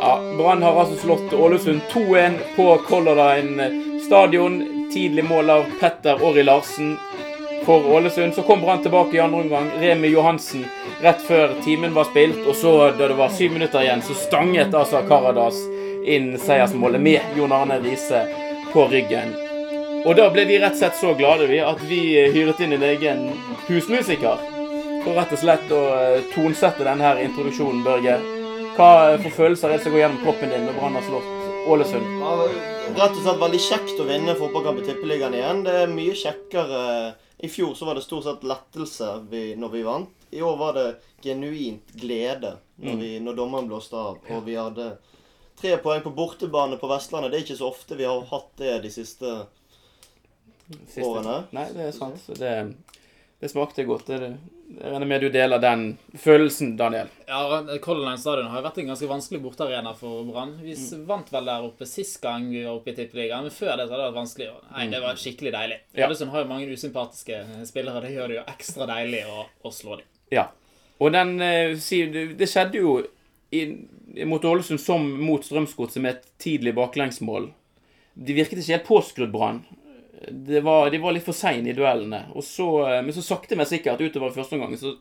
Ja, Brann har altså slått Ålesund 2-1 på Color Line stadion. Tidlig mål av Petter Åri Larsen for Ålesund. Så kom Brann tilbake i andre omgang. Remi Johansen rett før timen var spilt. Og så, da det var syv minutter igjen, så stanget altså Karadas inn seiersmålet med Jon Arne Riise på ryggen. Og da ble vi rett og slett så glade vi at vi hyret inn en egen husmusiker. For rett og slett å eh, tonsette denne introduksjonen, Børge. Hva for følelser er det som går gjennom kroppen din når Brann har slått Ålesund? Ja, rett og slett veldig kjekt å vinne fotballkamp i Tippeligaen igjen. Det er mye kjekkere. I fjor så var det stort sett lettelse vi, når vi vant. I år var det genuint glede når, vi, når dommeren blåste av. Og vi hadde tre poeng på bortebane på Vestlandet. Det er ikke så ofte vi har hatt det de siste Siste. årene. Nei, det er sant. Det, det smakte godt. Det, jeg regner med du deler den følelsen, Daniel. Ja, Color Line stadion har jo vært en ganske vanskelig bortearena for Brann. Vi mm. vant vel der oppe sist gang vi var oppe i Tippeligaen, men før det så hadde det vært vanskelig. Nei, det var skikkelig deilig. Ja. Ålesund har jo mange usympatiske spillere, det gjør det jo ekstra deilig å, å slå dem. Ja. Og den eh, det skjedde jo i, mot Ålesund som mot Strømsgodset med et tidlig baklengsmål. De virket ikke helt påskrudd, Brann. Det var, de var litt for seine i duellene. Så, eh, men så sakte, men sikkert utover i første omgang så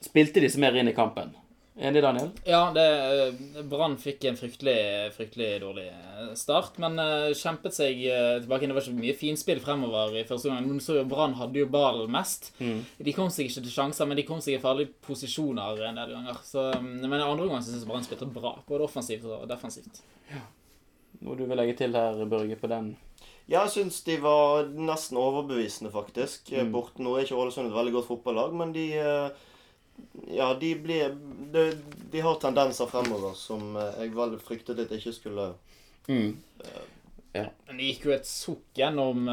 spilte de seg mer inn i kampen. Enig, Daniel? Ja, eh, Brann fikk en fryktelig, fryktelig dårlig eh, start, men uh, kjempet seg uh, tilbake. Det var ikke mye finspill fremover i første omgang. Men så jo Brann hadde jo ballen mest. De kom seg ikke til sjanser, men de kom seg i farlige posisjoner en del ganger. Så, mm, men i andre omgang syns jeg Brann spilte bra, både offensivt og defensivt. Noe du vil legge til her, Børge, på den? Ja, jeg syns de var nesten overbevisende, faktisk. Mm. Borten nå er ikke Ålesund et veldig godt fotballag, men de eh, Ja, de blir De, de har tendenser fremover som eh, jeg vel fryktet at ikke skulle Mm. Men det gikk jo et sukk gjennom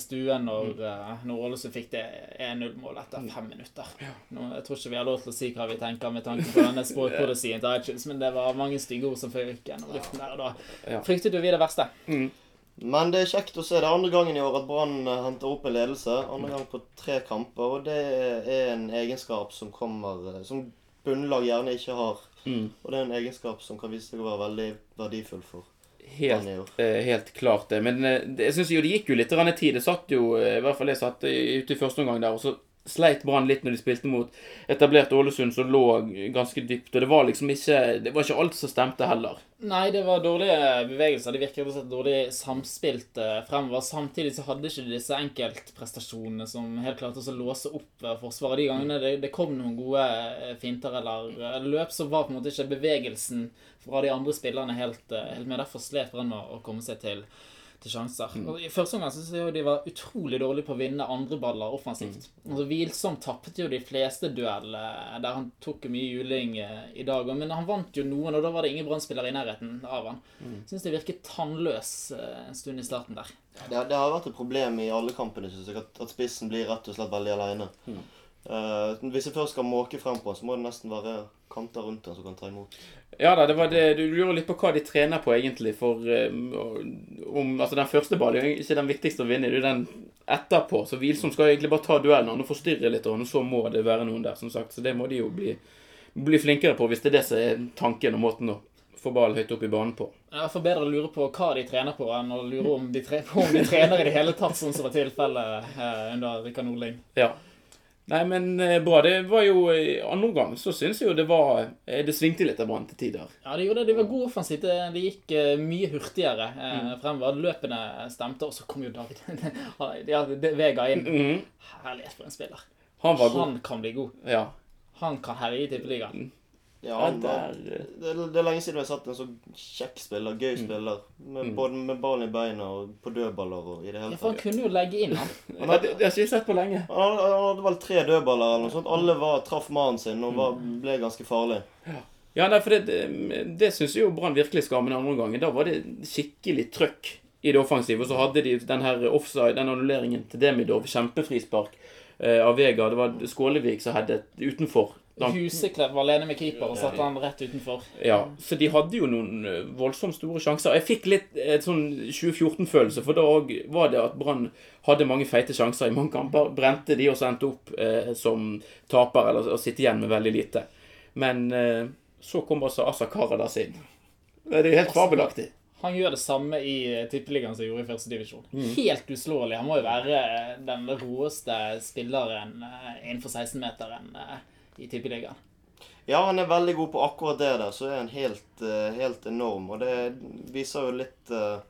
stuen når, mm. når Ålesund fikk det 1-0-målet etter fem minutter. Nå, jeg tror ikke vi har lov til å si hva vi tenker med tanke på denne språkpolisien til iTunes, men det var mange stygge ord som føk gjennom luften der, og da Ja. fryktet jo vi det verste. Men det er kjekt å se det er andre gangen i år at Brann eh, henter opp en ledelse. Andre gang på tre kamper, og det er en egenskap som kommer eh, Som bunnlag gjerne ikke har. Mm. Og det er en egenskap som kan vise seg å være veldig verdifull for Helt, Brann i år. eh, helt klart det. Men det- jeg synes jo det gikk jo litt tid. Det satt jo, i hvert fall jeg satt ute i første omgang der, og så sleit Brann litt når de spilte mot etablert Ålesund, som lå ganske dypt. Og det var liksom ikke Det var ikke alt som stemte heller. Nei, det var dårlige bevegelser. De virket rett og slett dårlig samspilt eh, fremover. Samtidig så hadde ikke disse enkeltprestasjonene som helt klarte å låse opp eh, forsvaret. De gangene det, det kom noen gode eh, finter eller løp, så var på en måte ikke bevegelsen fra de andre spillerne helt, helt med. Derfor slet Brann med å komme seg til, til sjanser. Og I første omgang synes jeg de var utrolig dårlige på å vinne andre baller offensivt. Altså, Hvilsom tappet jo de fleste duell eh, der han tok mye juling eh, i dag. Men han vant jo noen, og da var det ingen Brann-spillere i nærheten av han. Syns det virket tannløs eh, en stund i starten der. Det, det har vært et problem i alle kampene, synes jeg, at, at spissen blir rett og slett veldig aleine. hvis jeg først skal måke frem på han, så må det nesten være kanter rundt han som kan ta imot. Ja da, det var det Du lurer litt på hva de trener på, egentlig. For eh, om Altså, den første ballen er ikke den viktigste å vinne. Det er den etterpå. Så Hvilsom skal egentlig bare ta duellen og forstyrre litt, og så må det være noen der, som sagt. Så det må de jo bli, bli flinkere på, hvis det er det som er tanken og måten å få ballen høyt opp i banen på. Jeg fall bedre å lure på hva de trener på, enn å lure om de, tre om de trener i det hele tatt, sånn som var tilfellet eh, under Rikard Nordling. Ja. Nei, men eh, bra. Det var jo andre omgang så syns jeg jo det var eh, Det svingte litt av Brann til tider. Ja, det gjorde det. De var gode offensivt. Det, det gikk eh, mye hurtigere mm. fremover. Løpene stemte, og så kom jo David ja, det- Vega inn. Mm. Herlighet for en spiller. Han var god. Han kan bli god. Ja. Han kan herje i Tippeligaen. Ja, ja han, det, eh, det er lenge siden vi har sett en så kjekk spiller, gøy spiller. Med, Både med ballen i beina og på dødballer og i det Ja, hele for han kunne jo legge inn, han. han hadde, det har ikke jeg sett på lenge. Han hadde, han hadde vel tre dødballer eller noe sånt. Alle var, traff mannen sin og var, ble ganske farlig. Ja, nei, for det, det, det syns jo Brann virkelig skal den andre omgangen. Da var det skikkelig trøkk i det offensive. Og så hadde de den her offside, den annulleringen til Demidov, kjempefrispark eh, av Vega. Det var Skålevik som hadde utenfor. Var alene med keeper og satte han rett utenfor. Ja, så de hadde jo noen eh, voldsomt store sjanser. Jeg fikk litt et sånn 2014-følelse, for da var det at Brann hadde mange feite sjanser i mange kamper. Brente de og endte opp eh, som taper, eller å sitte igjen med veldig lite. Men eh, Så kom altså Asa Karadas inn. Det er jo helt fabelaktig. Han gjør det samme i eh, Tippeligaen som han gjorde i første divisjon. Mm. Helt uslåelig. Han må jo være eh, den råeste spilleren eh, innenfor 16-meteren eh, i Tippeligaen. Ja, han er veldig god på akkurat det der. Så er han helt, eh, helt enorm. Og det viser jo litt eh,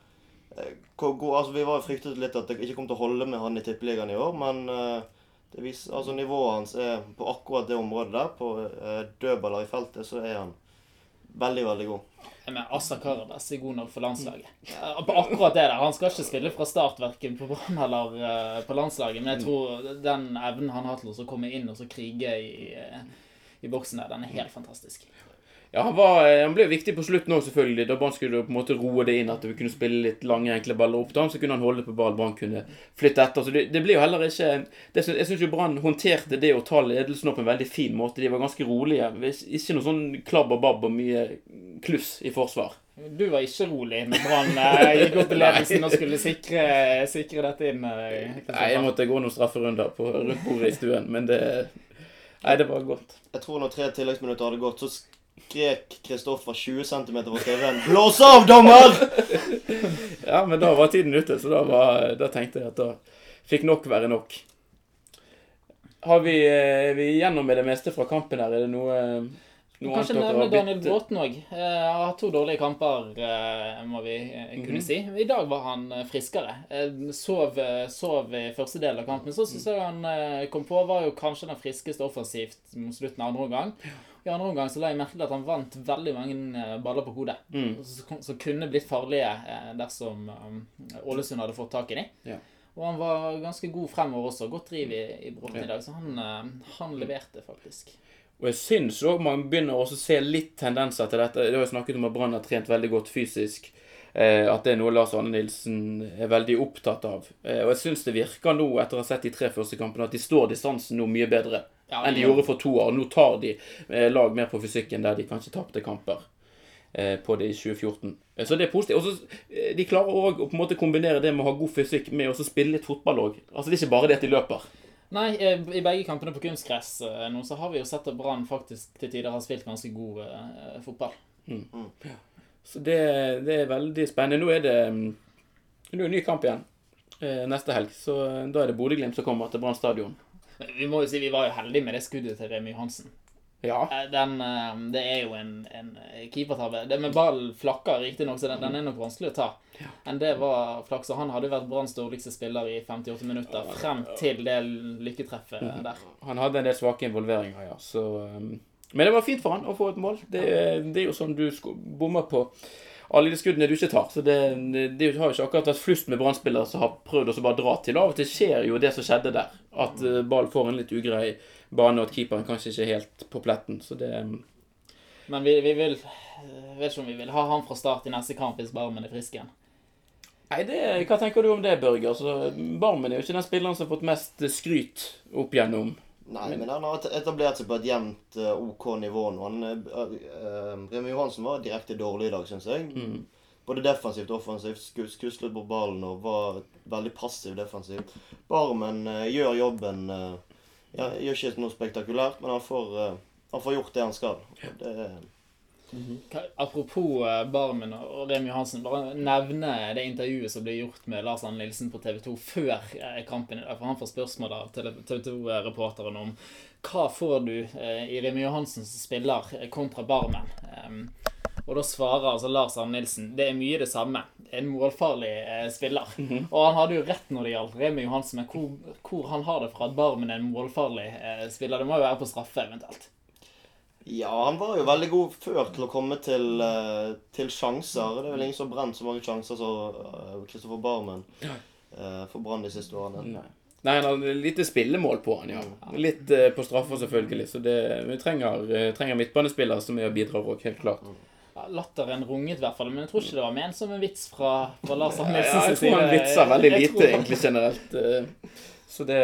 hvor god Altså, vi var fryktet litt at det ikke kom til å holde med han i Tippeligaen i år, men uh, viser, altså nivået hans er på akkurat det området der. På uh, dødballer i feltet så er han veldig, veldig god. Men Assa Karadas er god nok for landslaget. Eh, På akkurat det der. Han skal ikke spille fra start verken på Brann eller eh, på landslaget, men jeg tror den evnen han har til å komme inn og så krige i, eh, i boksen der, den er helt fantastisk. Ja, han, var, eh, han ble viktig på slutten òg, selvfølgelig. Da Brann skulle på en måte roe det inn, at vi kunne spille litt lange, enkle baller opp til ham, så kunne han holde på ball, Brann kunne flytte etter. Så det, det blir jo heller ikke det, Jeg syns Brann håndterte det å ta ledelsen opp på en veldig fin måte. De var ganske rolige. Ikke noe sånn klabb og babb og mye kluss i forsvar. Du var ikke rolig når Brann eh, gikk opp i ledelsen og skulle sikre, sikre dette inn. eh, Nei, jeg måtte gå noen strafferunder på rundt bordet i stuen, men det Nei, det var godt. Jeg tror når tre tilleggsminutter hadde gått, så skrek Kristoffer 20 cm fra TV-en 'Blås av, dommer!' Ja, men da var tiden ute, så da, var, da tenkte jeg at da fikk nok være nok. Har vi, eh, er vi gjennom med det meste fra kampen her? Er det noe, noe Kanskje nevne Daniel Bråten òg. Han har hatt to dårlige kamper, eh, må vi eh, kunne si. I dag var han eh, friskere. Eh, Sov, eh, sov i første del av kampen. Så syns jeg han eh, kom på var jo kanskje den friskeste offensivt mot slutten av andre omgang. I andre omgang så la jeg merke til at han vant veldig mange eh, baller på hodet. Mm. Som, kunne blitt farlige eh, dersom eh, Ålesund hadde fått tak i dem. Ja. Og han var ganske god fremover også. Godt driv i, i Bråten Ja. i dag. Så han, han leverte faktisk. Og jeg syns òg man begynner å se litt tendenser til dette. Det har jo snakket om at Brann har trent veldig godt fysisk. Eh, at det er noe Lars Arne Nilsen er veldig opptatt av. Eh, og jeg syns det virker nå, etter å ha sett de tre første kampene, at de står distansen nå mye bedre Ja, enn de ja. gjorde for to år. Nå tar de eh, lag mer på fysikken der de kanskje tapte kamper eh, på det i 2014. Eh, Så det er positivt. Også, De klarer òg å på en måte kombinere det med å ha god fysikk med å spille litt fotball òg. Altså, det er ikke bare det at de løper. Nei, i begge kampene på kunstgress nå, så har vi jo sett at Brann faktisk til tider har spilt ganske god eh, fotball. Så det, det er veldig spennende. Nå er det mm, nå er det en ny kamp igjen eh, neste helg. Så da er det Bodø-Glimt som kommer til Brann stadion. Vi må jo si vi var jo heldige med det skuddet til Remi Johansen. Ja. Eh, Den, eh, det er jo en, en keepertabbe. Det med ball flakker riktignok, så den, den er nok vanskelig å ta. Men det var flaks. og Han hadde jo vært Branns dårligste spiller i 58 minutter frem til det lykketreffet der. Han hadde en del svake involveringer, ja. Så, um, men det var fint for han å få et mål. Det, det er jo sånn du bommer på alle de skuddene du ikke tar. Så det, det, det har jo ikke akkurat vært flust med Brann-spillere som har prøvd å bare dra til. Av og til skjer jo det som skjedde der. At uh, ball får en litt ugrei bane, og at keeperen kanskje ikke er helt på pletten. Så det um, Men vi, vi vil jeg vet ikke om vi vil ha han fra start i neste kamp hvis Barmen er frisk igjen. Nei, det, hva tenker du om det, Børge? Altså, Barmen er jo ikke den spilleren som har fått mest skryt opp gjennom. Nei, men han har etablert seg på et jevnt eh, OK nivå nå. Han, eh, Remi Johansen var direkte dårlig i dag, syns jeg. Både defensivt og offensivt. Skuslet på ballen og var veldig passiv defensivt. Barmen uh, gjør jobben Uh, ja, Gjør ikke noe spektakulært, men han får, han får gjort det han skal. Og Hva- Apropos eh, Barmen og Remi Johansen, bare nevne det intervjuet som ble gjort med Lars Anne Nilsen på TV 2 før eh, kampen. For han får spørsmål av TV 2-reporteren om hva får du eh, i Remi Johansen som spiller eh, kontra Barmen. Og da svarer altså Lars Arne Nilsen det er mye det samme. En målfarlig eh, spiller. Og han hadde jo rett når det gjaldt Remi Johansen, men hvor, hvor han har det fra at Barmen er en målfarlig eh, spiller, det må jo være på straffe eventuelt. Ja, han var jo veldig god før til å komme til, eh, til sjanser. Det er vel ingen som har brent så mange sjanser som Kristoffer Barmen eh, for Brann de siste årene. Nei. Nei, han har lite spillemål på han, ja. Litt eh, på straffer, selvfølgelig. Så det, vi trenger, eh, trenger midtbanespillere som er og bidrar òg, helt klart. Ja, Latteren runget i hvert fall, men jeg tror ikke det var ment som en vits fra, fra Lars Arne Ja, jeg tror han vitser veldig lite, egentlig, generelt. eh, Så det,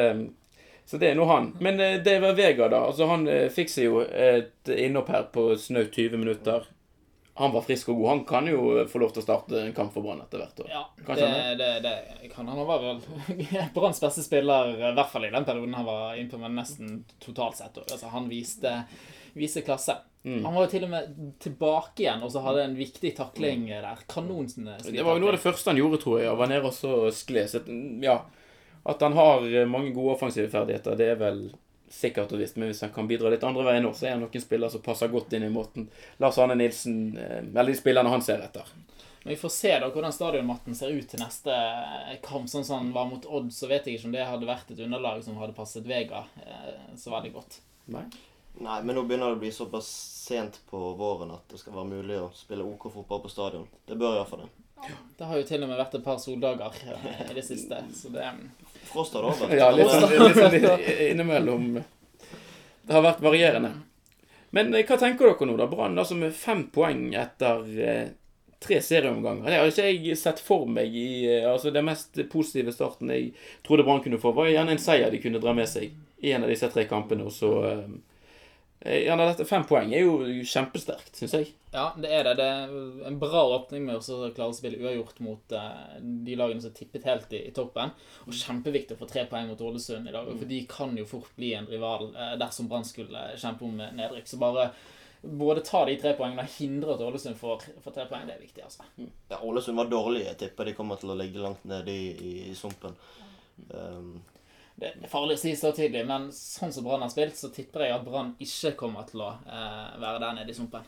så det er nå han. Men det var Vega, da. altså Han eh, fikk seg jo et innhopp her på snaut 20 minutter. Han var frisk og god. Han kan jo få lov til å starte en kamp for Brann etter hvert. Ja, det, det, det kan han. Han var vel Branns beste spiller, i hvert fall i den perioden han var innpå, men nesten totalt sett. Altså, han viste, viste klasse. Mm. Han var jo til og med tilbake igjen og så hadde en viktig takling der. Kanon. Det var jo noe av det første han gjorde, tror jeg. Han var nede og så skled. Ja, at han har eh, mange gode offensive ferdigheter, det er vel sikkert og visst. Men hvis han kan bidra litt andre veien nå, så er han noen spiller som passer godt inn i måten Lars Arne Nilsen eh, Eller de spillerne han ser etter. Men vi får se da hvordan stadionmatten ser ut til neste kamp. Sånn som han var mot Odd, så vet jeg ikke om det hadde vært et underlag som hadde passet Vega eh, så veldig godt. Nei. Nei, men nå begynner det å bli såpass sent på våren at det skal være mulig å spille OK fotball på stadion. Det bør iallfall det. Det har jo til og med vært et par soldager eh, i det siste, så det Frost har det også vært. Ja, litt sånn, litt sånn litt innimellom. Det har vært varierende. Men eh, hva tenker dere nå, da? Brann altså med fem poeng etter eh, tre serieomganger. Det har ikke jeg sett for meg i altså Den mest positive starten jeg trodde Brann kunne få, var gjerne en seier de kunne dra med seg i en av disse tre kampene. Og så ja, dette Fem poeng er jo kjempesterkt, syns jeg. Ja, det er det. Det er en bra åpning med å klare å spille uavgjort mot uh, de lagene som tippet helt i, i, toppen. Og kjempeviktig å få tre poeng mot Ålesund i dag, for de kan jo fort bli en rival uh, dersom Brann skulle kjempe om nedrykk. Så bare både ta de tre poengene og hindre at Ålesund får, får, tre poeng, det er viktig. altså. Ja, Ålesund var dårlig. Jeg tipper de kommer til å ligge langt nede i, i, i sumpen. Um, det er farlig å si så tidlig, men sånn som Brann har spilt, så tipper jeg at Brann ikke kommer til å eh, være der nede i sumpen.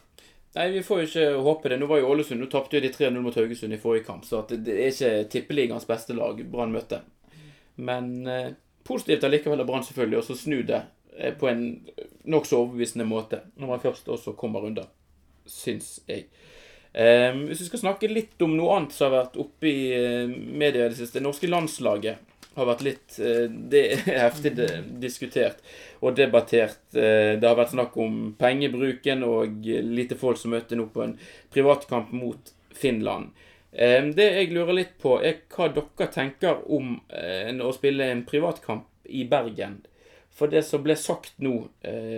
Nei, vi får jo ikke håpe det. Nå var jo Ålesund, nå tapte de 3-0 mot Haugesund i forrige kamp, så det, er ikke tippeligaens beste lag Brann møtte. Men eh, positivt allikevel av Brann selvfølgelig å snu det eh, på en nokså overbevisende måte når man først også kommer unna, syns jeg. Eh, hvis vi skal snakke litt om noe annet som har vært oppe i eh, media i det siste. Det norske landslaget har vært litt eh, Det er heftig diskutert og debattert. Eh, det har vært snakk om pengebruken og lite folk som møtte nå på en privatkamp mot Finland. Eh, det jeg lurer litt på, er hva dere tenker om å spille en privatkamp i Bergen. For det som ble sagt nå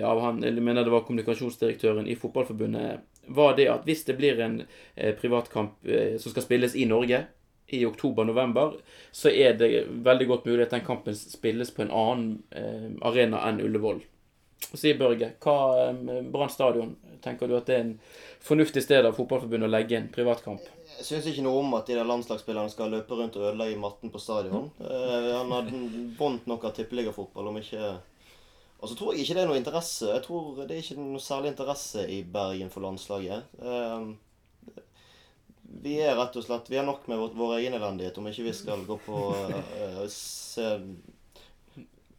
av han, jeg mener det var kommunikasjonsdirektøren i Fotballforbundet, var det at hvis det blir en privatkamp som skal spilles i Norge, i oktober-november, så er det veldig godt mulig at den kampen spilles på en annen eh, arena enn Ullevål. Sier Børge, hva eh, Brann stadion, tenker du at det er en fornuftig sted av Fotballforbundet å legge en privatkamp? Jeg syns ikke noe om at de der landslagsspillerne skal løpe rundt og ødelegge matten på stadion. Eh, han har vondt nok av tippeligafotball, om ikke Og så tror jeg ikke det er noe interesse. Jeg tror det er ikke noe særlig interesse i Bergen for landslaget. Eh, vi er rett og slett Vi har nok med vår, vår egen elendighet om ikke vi skal gå på uh, se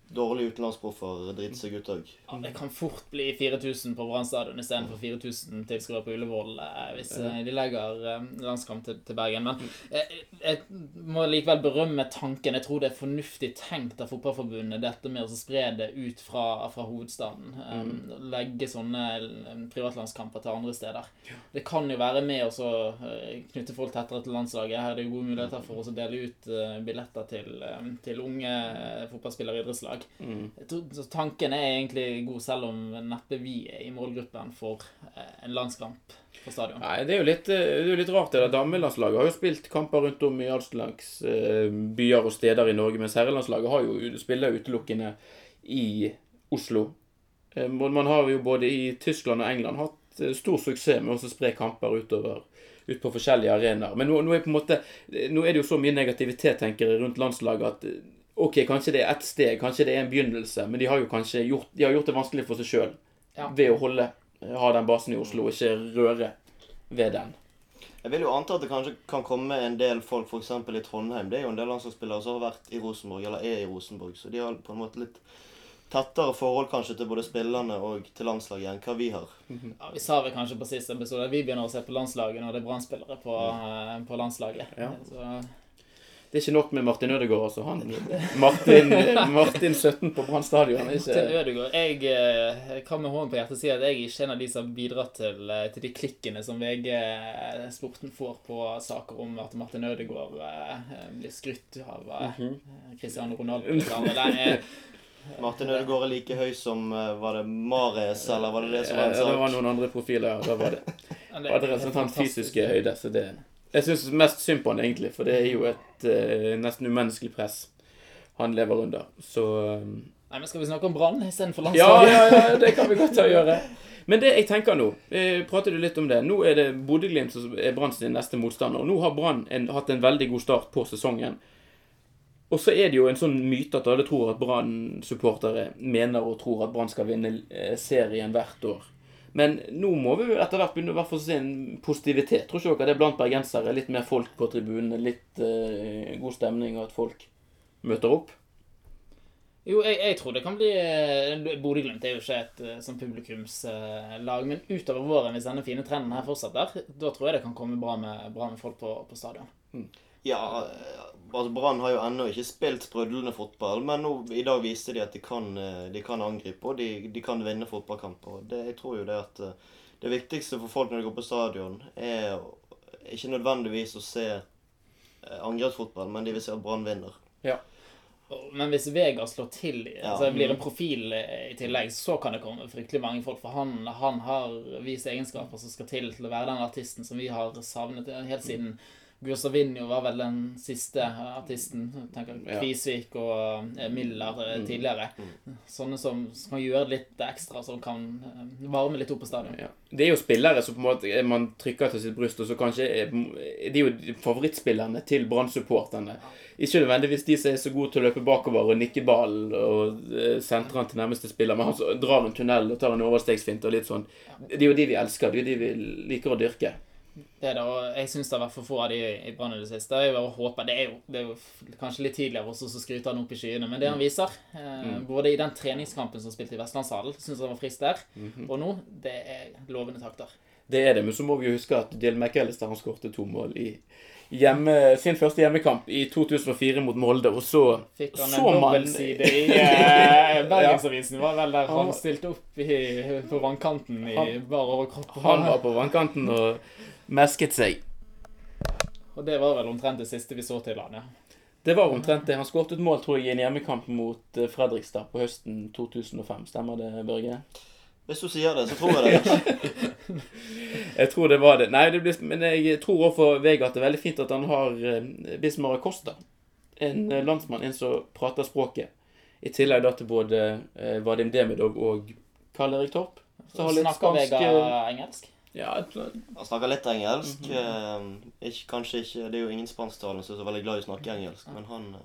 dårlige utenlandsproffer driter seg ut òg. Ja, det kan fort bli 4000 på Brann stadion istedenfor 4000 tilskuere på Ullevål eh, hvis eh, de legger eh, landskamp til, til, Bergen. Men jeg, jeg, må likevel berømme tanken. Jeg tror det er fornuftig tenkt av Fotballforbundet, dette med å spre det ut fra, fra hovedstaden. Um, legge sånne privatlandskamper til andre steder. Det kan jo være med å knytte folk tettere til landslaget. Her er det gode muligheter for å dele ut billetter til, til unge fotballspillere i idrettslag. Mm. Så tanken er egentlig god, selv om neppe vi er i målgruppen for eh, en landskamp på stadion. Nei, Det er jo litt, eh, det er litt rart. det Damelandslaget har jo spilt kamper rundt om i all slags eh, byer og steder i Norge, mens herrelandslaget har jo spiller utelukkende i Oslo. Man har jo både i Tyskland og England hatt stor suksess med å spre kamper utover ut på forskjellige arenaer. Men nå, nå, er på en måte, nå er det jo så mye negativitet tenker jeg, rundt landslaget at Ok, kanskje det er ett steg, kanskje det er en begynnelse, men de har jo kanskje gjort, de har gjort det vanskelig for seg sjøl ja. ved å holde, ha den basen i Oslo og ikke røre ved den. Jeg vil jo anta at det kanskje kan komme en del folk f.eks. i Trondheim. Det er jo en del landslagsspillere som har vært i Rosenborg, eller er i Rosenborg. Så de har på en måte litt tettere forhold kanskje til både spillerne og til landslaget enn hva vi har. Ja, Vi sa vel kanskje på siste episode at vi begynner å se på landslaget når det er brannspillere på, ja. på landslaget. Ja. Så det er ikke nok med Martin Ødegaard, altså. Han, Martin, Martin 17 på Brann stadion. Martin Ødegaard. Jeg eh, kan med hånden på hjertet si at jeg er ikke en av de som har bidratt til, eh, til de klikkene som VG-sporten får på saker om at Martin Ødegaard eh, blir skrytt av mhm. Cristiano Ronaldo. Martin Ødegaard er like høy som Var det Mares, eller var det det som var en sak? Det var noen andre profiler. Da var det, var det det fysiske høyde. så det jeg syns mest synd på han egentlig, for det er jo et uh, nesten umenneskelig press han lever under. Så um, Nei, men Skal vi snakke om Brann istedenfor landslaget? ja, ja, ja, det kan vi godt gjøre. Men det jeg tenker nå eh, Prater du litt om det? Nå er det Bodø-Glimt som er Brann sin neste motstander. og Nå har Brann hatt en veldig god start på sesongen. Og så er det jo en sånn myte at alle tror at Brann-supportere mener og tror at Brann skal vinne eh, serien hvert år. Men nå må vi jo etter hvert begynne å se en positivitet. Tror ikke dere det er blant bergensere? Litt mer folk på tribunene, litt uh, god stemning, og at folk møter opp? Jo, jeg, jeg tror det kan bli eh, Bodø-Glimt er jo ikke et eh, sånn publikumslag, men utover våren, hvis denne fine trenden her fortsetter, da tror jeg det kan komme bra med, bra med folk på, på stadion. Ja, altså Brann har jo ennå ikke spilt sprudlende fotball, men nå, i dag viste de at de kan, eh, de kan angripe og de, de kan vinne fotballkamper. Det, jeg tror jo det at eh, det viktigste for folk når de går på stadion, er ikke nødvendigvis å se eh, angrepsfotball, men de vil se at Brann vinner. Ja. Men hvis Vegard slår til, Ja. altså blir en profil i tillegg, så kan det komme fryktelig mange folk. For han, han har vist egenskaper som skal til til å være den artisten som vi har savnet helt siden Gustavinho var vel den siste artisten. Tenker. Kvisvik og eh, Miller eh, tidligere. Sånne som, som kan gjøre litt ekstra, som kan eh, varme litt opp på stadion. Ja. Det er jo spillere som på en måte man trykker til sitt bryst, og så kanskje Det er jo favorittspillerne til Brann-supporterne. Ikke nødvendigvis de som er så gode til å løpe bakover og nikke ballen og sentre den til nærmeste spiller, men han som drar en tunnel og tar en overstegsfint og litt sånn. Det er jo de vi elsker. Det er jo de vi liker å dyrke. Det er og jeg syns det har vært for få av de i Brann i det siste. Jeg bare håper, Det er jo, det er jo kanskje litt tidligere også å skryte han opp i skyene, men det han viser, eh, både i den treningskampen som spilte i Vestlandshallen, syns jeg var frist der, og nå, det er lovende takter. Det er det, men så må vi jo huske at Dylan McAllister han skårte to mål i hjemme, sin første hjemmekamp i 2004 mot Molde, og så Fikk han så en man- dobbeltside i eh, Bergensavisen, var vel der han stilte opp i, på vannkanten i Han- bar overkropp. Han var på vannkanten og mesket seg. Og det var vel omtrent det siste vi så til han, ja. Det var omtrent det. Han skåret et mål, tror jeg, i en hjemmekamp mot eh, Fredrikstad på høsten 2005. Stemmer det, Børge? Hvis du sier det, så tror jeg det. Jeg tror det var det. Nei, det blir, men jeg tror også for Vegard at det er veldig fint at han har eh, Bismar Acosta. En eh, landsmann, en som prater språket. I tillegg da til både eh, Vadim Demidov og Karl Erik Torp. Så har litt Snakker spansk Vega eh, engelsk? Ja, Han snakker litt engelsk. eh, ikke, kanskje ikke, Det er jo ingen spansktalende som er så veldig glad i å snakke engelsk, men han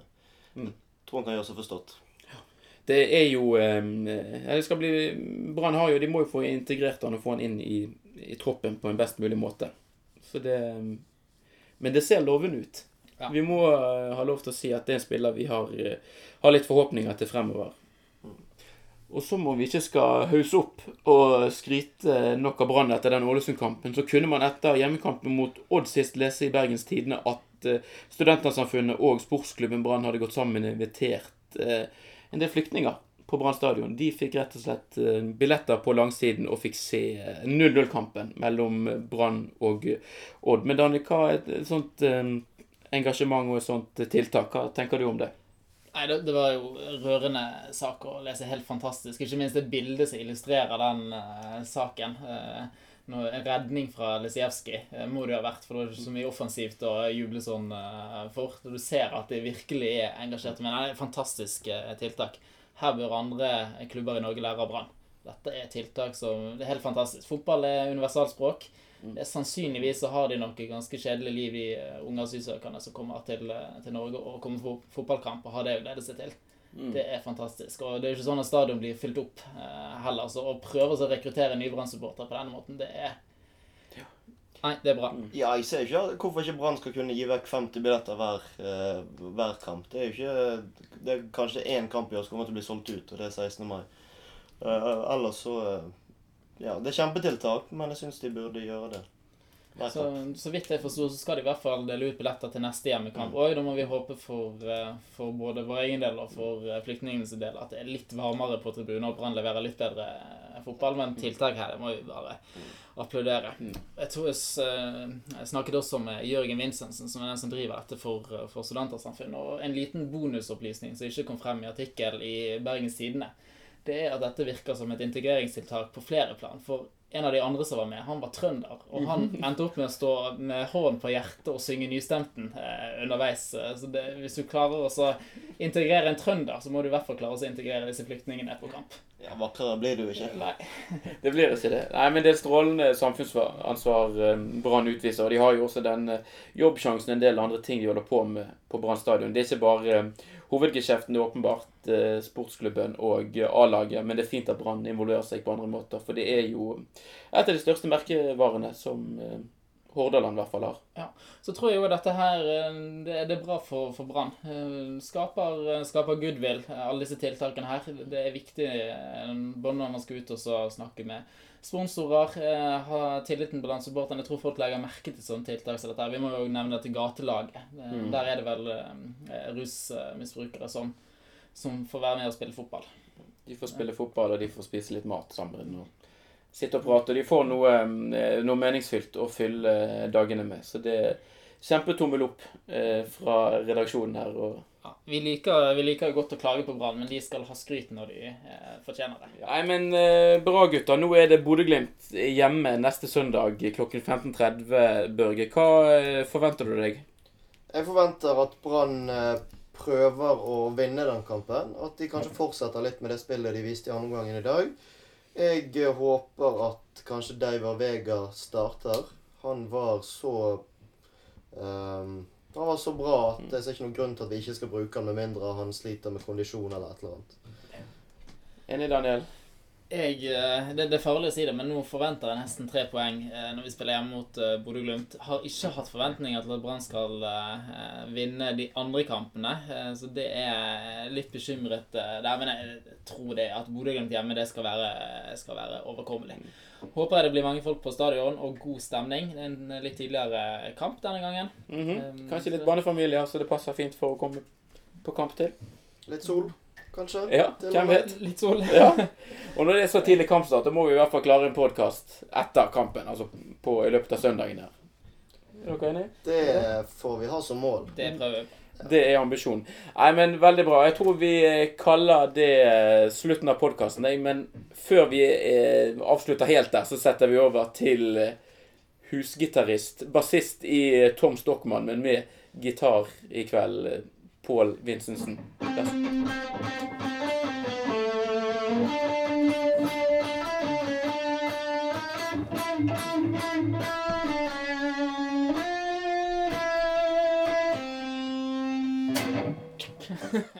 Mm. tror han kan gjøre seg forstått. Det er jo eh, det skal bli Brann har jo De må jo få integrert han og få han inn i, i troppen på en best mulig måte. Så det Men det ser lovende ut. Ja. Vi må eh, ha lov til å si at det er en spiller vi har, eh, har litt forhåpninger til fremover. Og så må vi ikke skal hause opp og skryte nok av Brann etter den Ålesund-kampen. Så kunne man etter hjemmekampen mot Odd sist lese i Bergens Tidende at eh, Studentersamfunnet og sportsklubben Brann hadde gått sammen og invitert en del flyktninger på Brann stadion. De fikk rett og slett eh, billetter på langsiden og fikk se eh, 0-0-kampen mellom Brann og eh, Odd. Men Danne, hva er et sånt eh, engasjement og et sånt tiltak? Hva tenker du om det? Nei, det, det var jo rørende sak å lese. Helt fantastisk. Ikke minst det bildet som illustrerer den uh, saken. Uh, en redning fra Lesijevskij uh, må det ha vært, for det er ikke så mye offensivt å juble sånn eh, for. Du ser at de virkelig er engasjerte. Men det er et fantastisk eh, tiltak. Her bør andre klubber i Norge lære av Brann. Dette er tiltak som Det er helt fantastisk. Fotball er universalspråk. Det er Sannsynligvis så har de noe ganske kjedelig liv, de unge asylsøkerne som kommer til, eh, til Norge og kommer på fotballkamp og har det å glede seg til. Det er fantastisk. Og det er jo ikke sånn at stadion blir fylt opp eh, heller. Så å prøve å rekruttere nye Brann-supportere på denne måten, det er Nei, det er bra. Ja, jeg ser ikke hvorfor ikke Brann skal kunne gi vekk 50 billetter hver, uh, hver kamp. Det er jo ikke Det er kanskje én kamp i år som kommer til å bli solgt ut, og det er 16. mai. Uh, ellers så uh, Ja, det er kjempetiltak, men jeg syns de burde gjøre det. Så, så vidt jeg forsto, så skal de i hvert fall dele ut billetter til neste hjemmekamp. Og da må vi håpe for, eh, for både vår egen del og for eh, flyktningenes del at det er litt varmere på tribunen og Brann leverer litt bedre eh, fotball. Men tiltak her det må vi bare applaudere. Jeg tror jeg, jeg snakket også med Jørgen Vincentsen, som er den som driver dette for, for Studentersamfunnet. Og en liten bonusopplysning som ikke kom frem i artikkel i Bergens Tidende, det er at dette virker som et integreringstiltak på flere plan. For en av de andre som var med, han var trønder. Og han endte opp med å stå med hånden på hjertet og synge nystemten eh, underveis. Eh, Så det, hvis du klarer å integrere en trønder, så må du i hvert fall klare å integrere disse flyktningene på kamp. Ja, Vakrere blir du ikke. Nei. Det blir ikke det. Nei, men det er strålende samfunnsansvar eh, Brann utviser. Og de har jo også den eh, jobbsjansen en del andre ting de holder på med på Brann stadion. Det er ikke bare hovedgeskjeften, er åpenbart eh, sportsklubben og A-laget, men det er fint at Brann involverer seg på andre måter. For det er jo et av de største merkevarene som eh, Hordaland i hvert fall har. Ja, Så tror jeg jo dette her eh, det, det er bra for, for Brann. Skaper, skaper goodwill, alle disse tiltakene her. Det er viktig både når man skal ut og snakke med sponsorer, eh, ha tilliten blant supporterne. Jeg tror folk legger merke til sånne tiltak som dette. her. Vi må jo nevne dette gatelaget. Eh, Mm. Der er det vel eh, rusmisbrukere som, som får være med og spille fotball. De får spille fotball, og de får spise litt mat sammen. og Sitte og prate. De får noe, eh, noe meningsfylt å fylle eh, dagene med. Så det er kjempetommel opp eh, fra redaksjonen her. og Ja, vi, liker, vi liker godt å klage på Brann, men de skal ha skryt når de eh, fortjener det. Nei, men eh, bra, gutter. Nå er det Bodø-Glimt hjemme neste søndag klokken 15.30, Børge. Hva eh, forventer du deg? Jeg forventer at Brann eh, prøver å vinne den kampen. At de kanskje fortsetter litt med det spillet de viste i andre omgangen i dag. Jeg eh, håper at kanskje Deiver Vega starter. Han var så ehm, Han var så bra at jeg ser ikke noen grunn til at vi ikke skal bruke han med mindre han sliter med kondisjon eller et eller annet. Enig, Daniel? Jeg, eh, det, det er farlig å si det, men nå forventer jeg nesten tre poeng eh, når vi spiller hjemme mot eh, Bodø-Glimt. Har ikke hatt forventninger til at Brann skal vinne de andre kampene, så det er litt bekymret der. Men jeg tror det at Bodø-Glimt hjemme det skal være, skal være overkommelig. Håper jeg det blir mange folk på stadion og god stemning. Det er en litt tidligere kamp denne gangen. Mm -hmm. Kanskje litt så- barnefamilier, så det passer fint for å komme på kamp til. Litt sol, kanskje? Ja, hvem vet? Litt sol. Ja. Og når det er så tidlig kampstart, da må vi i hvert fall klare en podkast etter kampen. Altså på, i løpet av søndagen her. Er dere enige? Det får vi ha som mål. Det prøver vi. Det er ambisjonen. Nei, men veldig bra. Jeg tror vi kaller det eh, slutten av podkasten. Men før vi eh, avslutter helt der, så setter vi over til eh, husgitarist, bassist i Tom Stockmann, men med gitar i kveld, eh, Pål Vincentsen. Vær-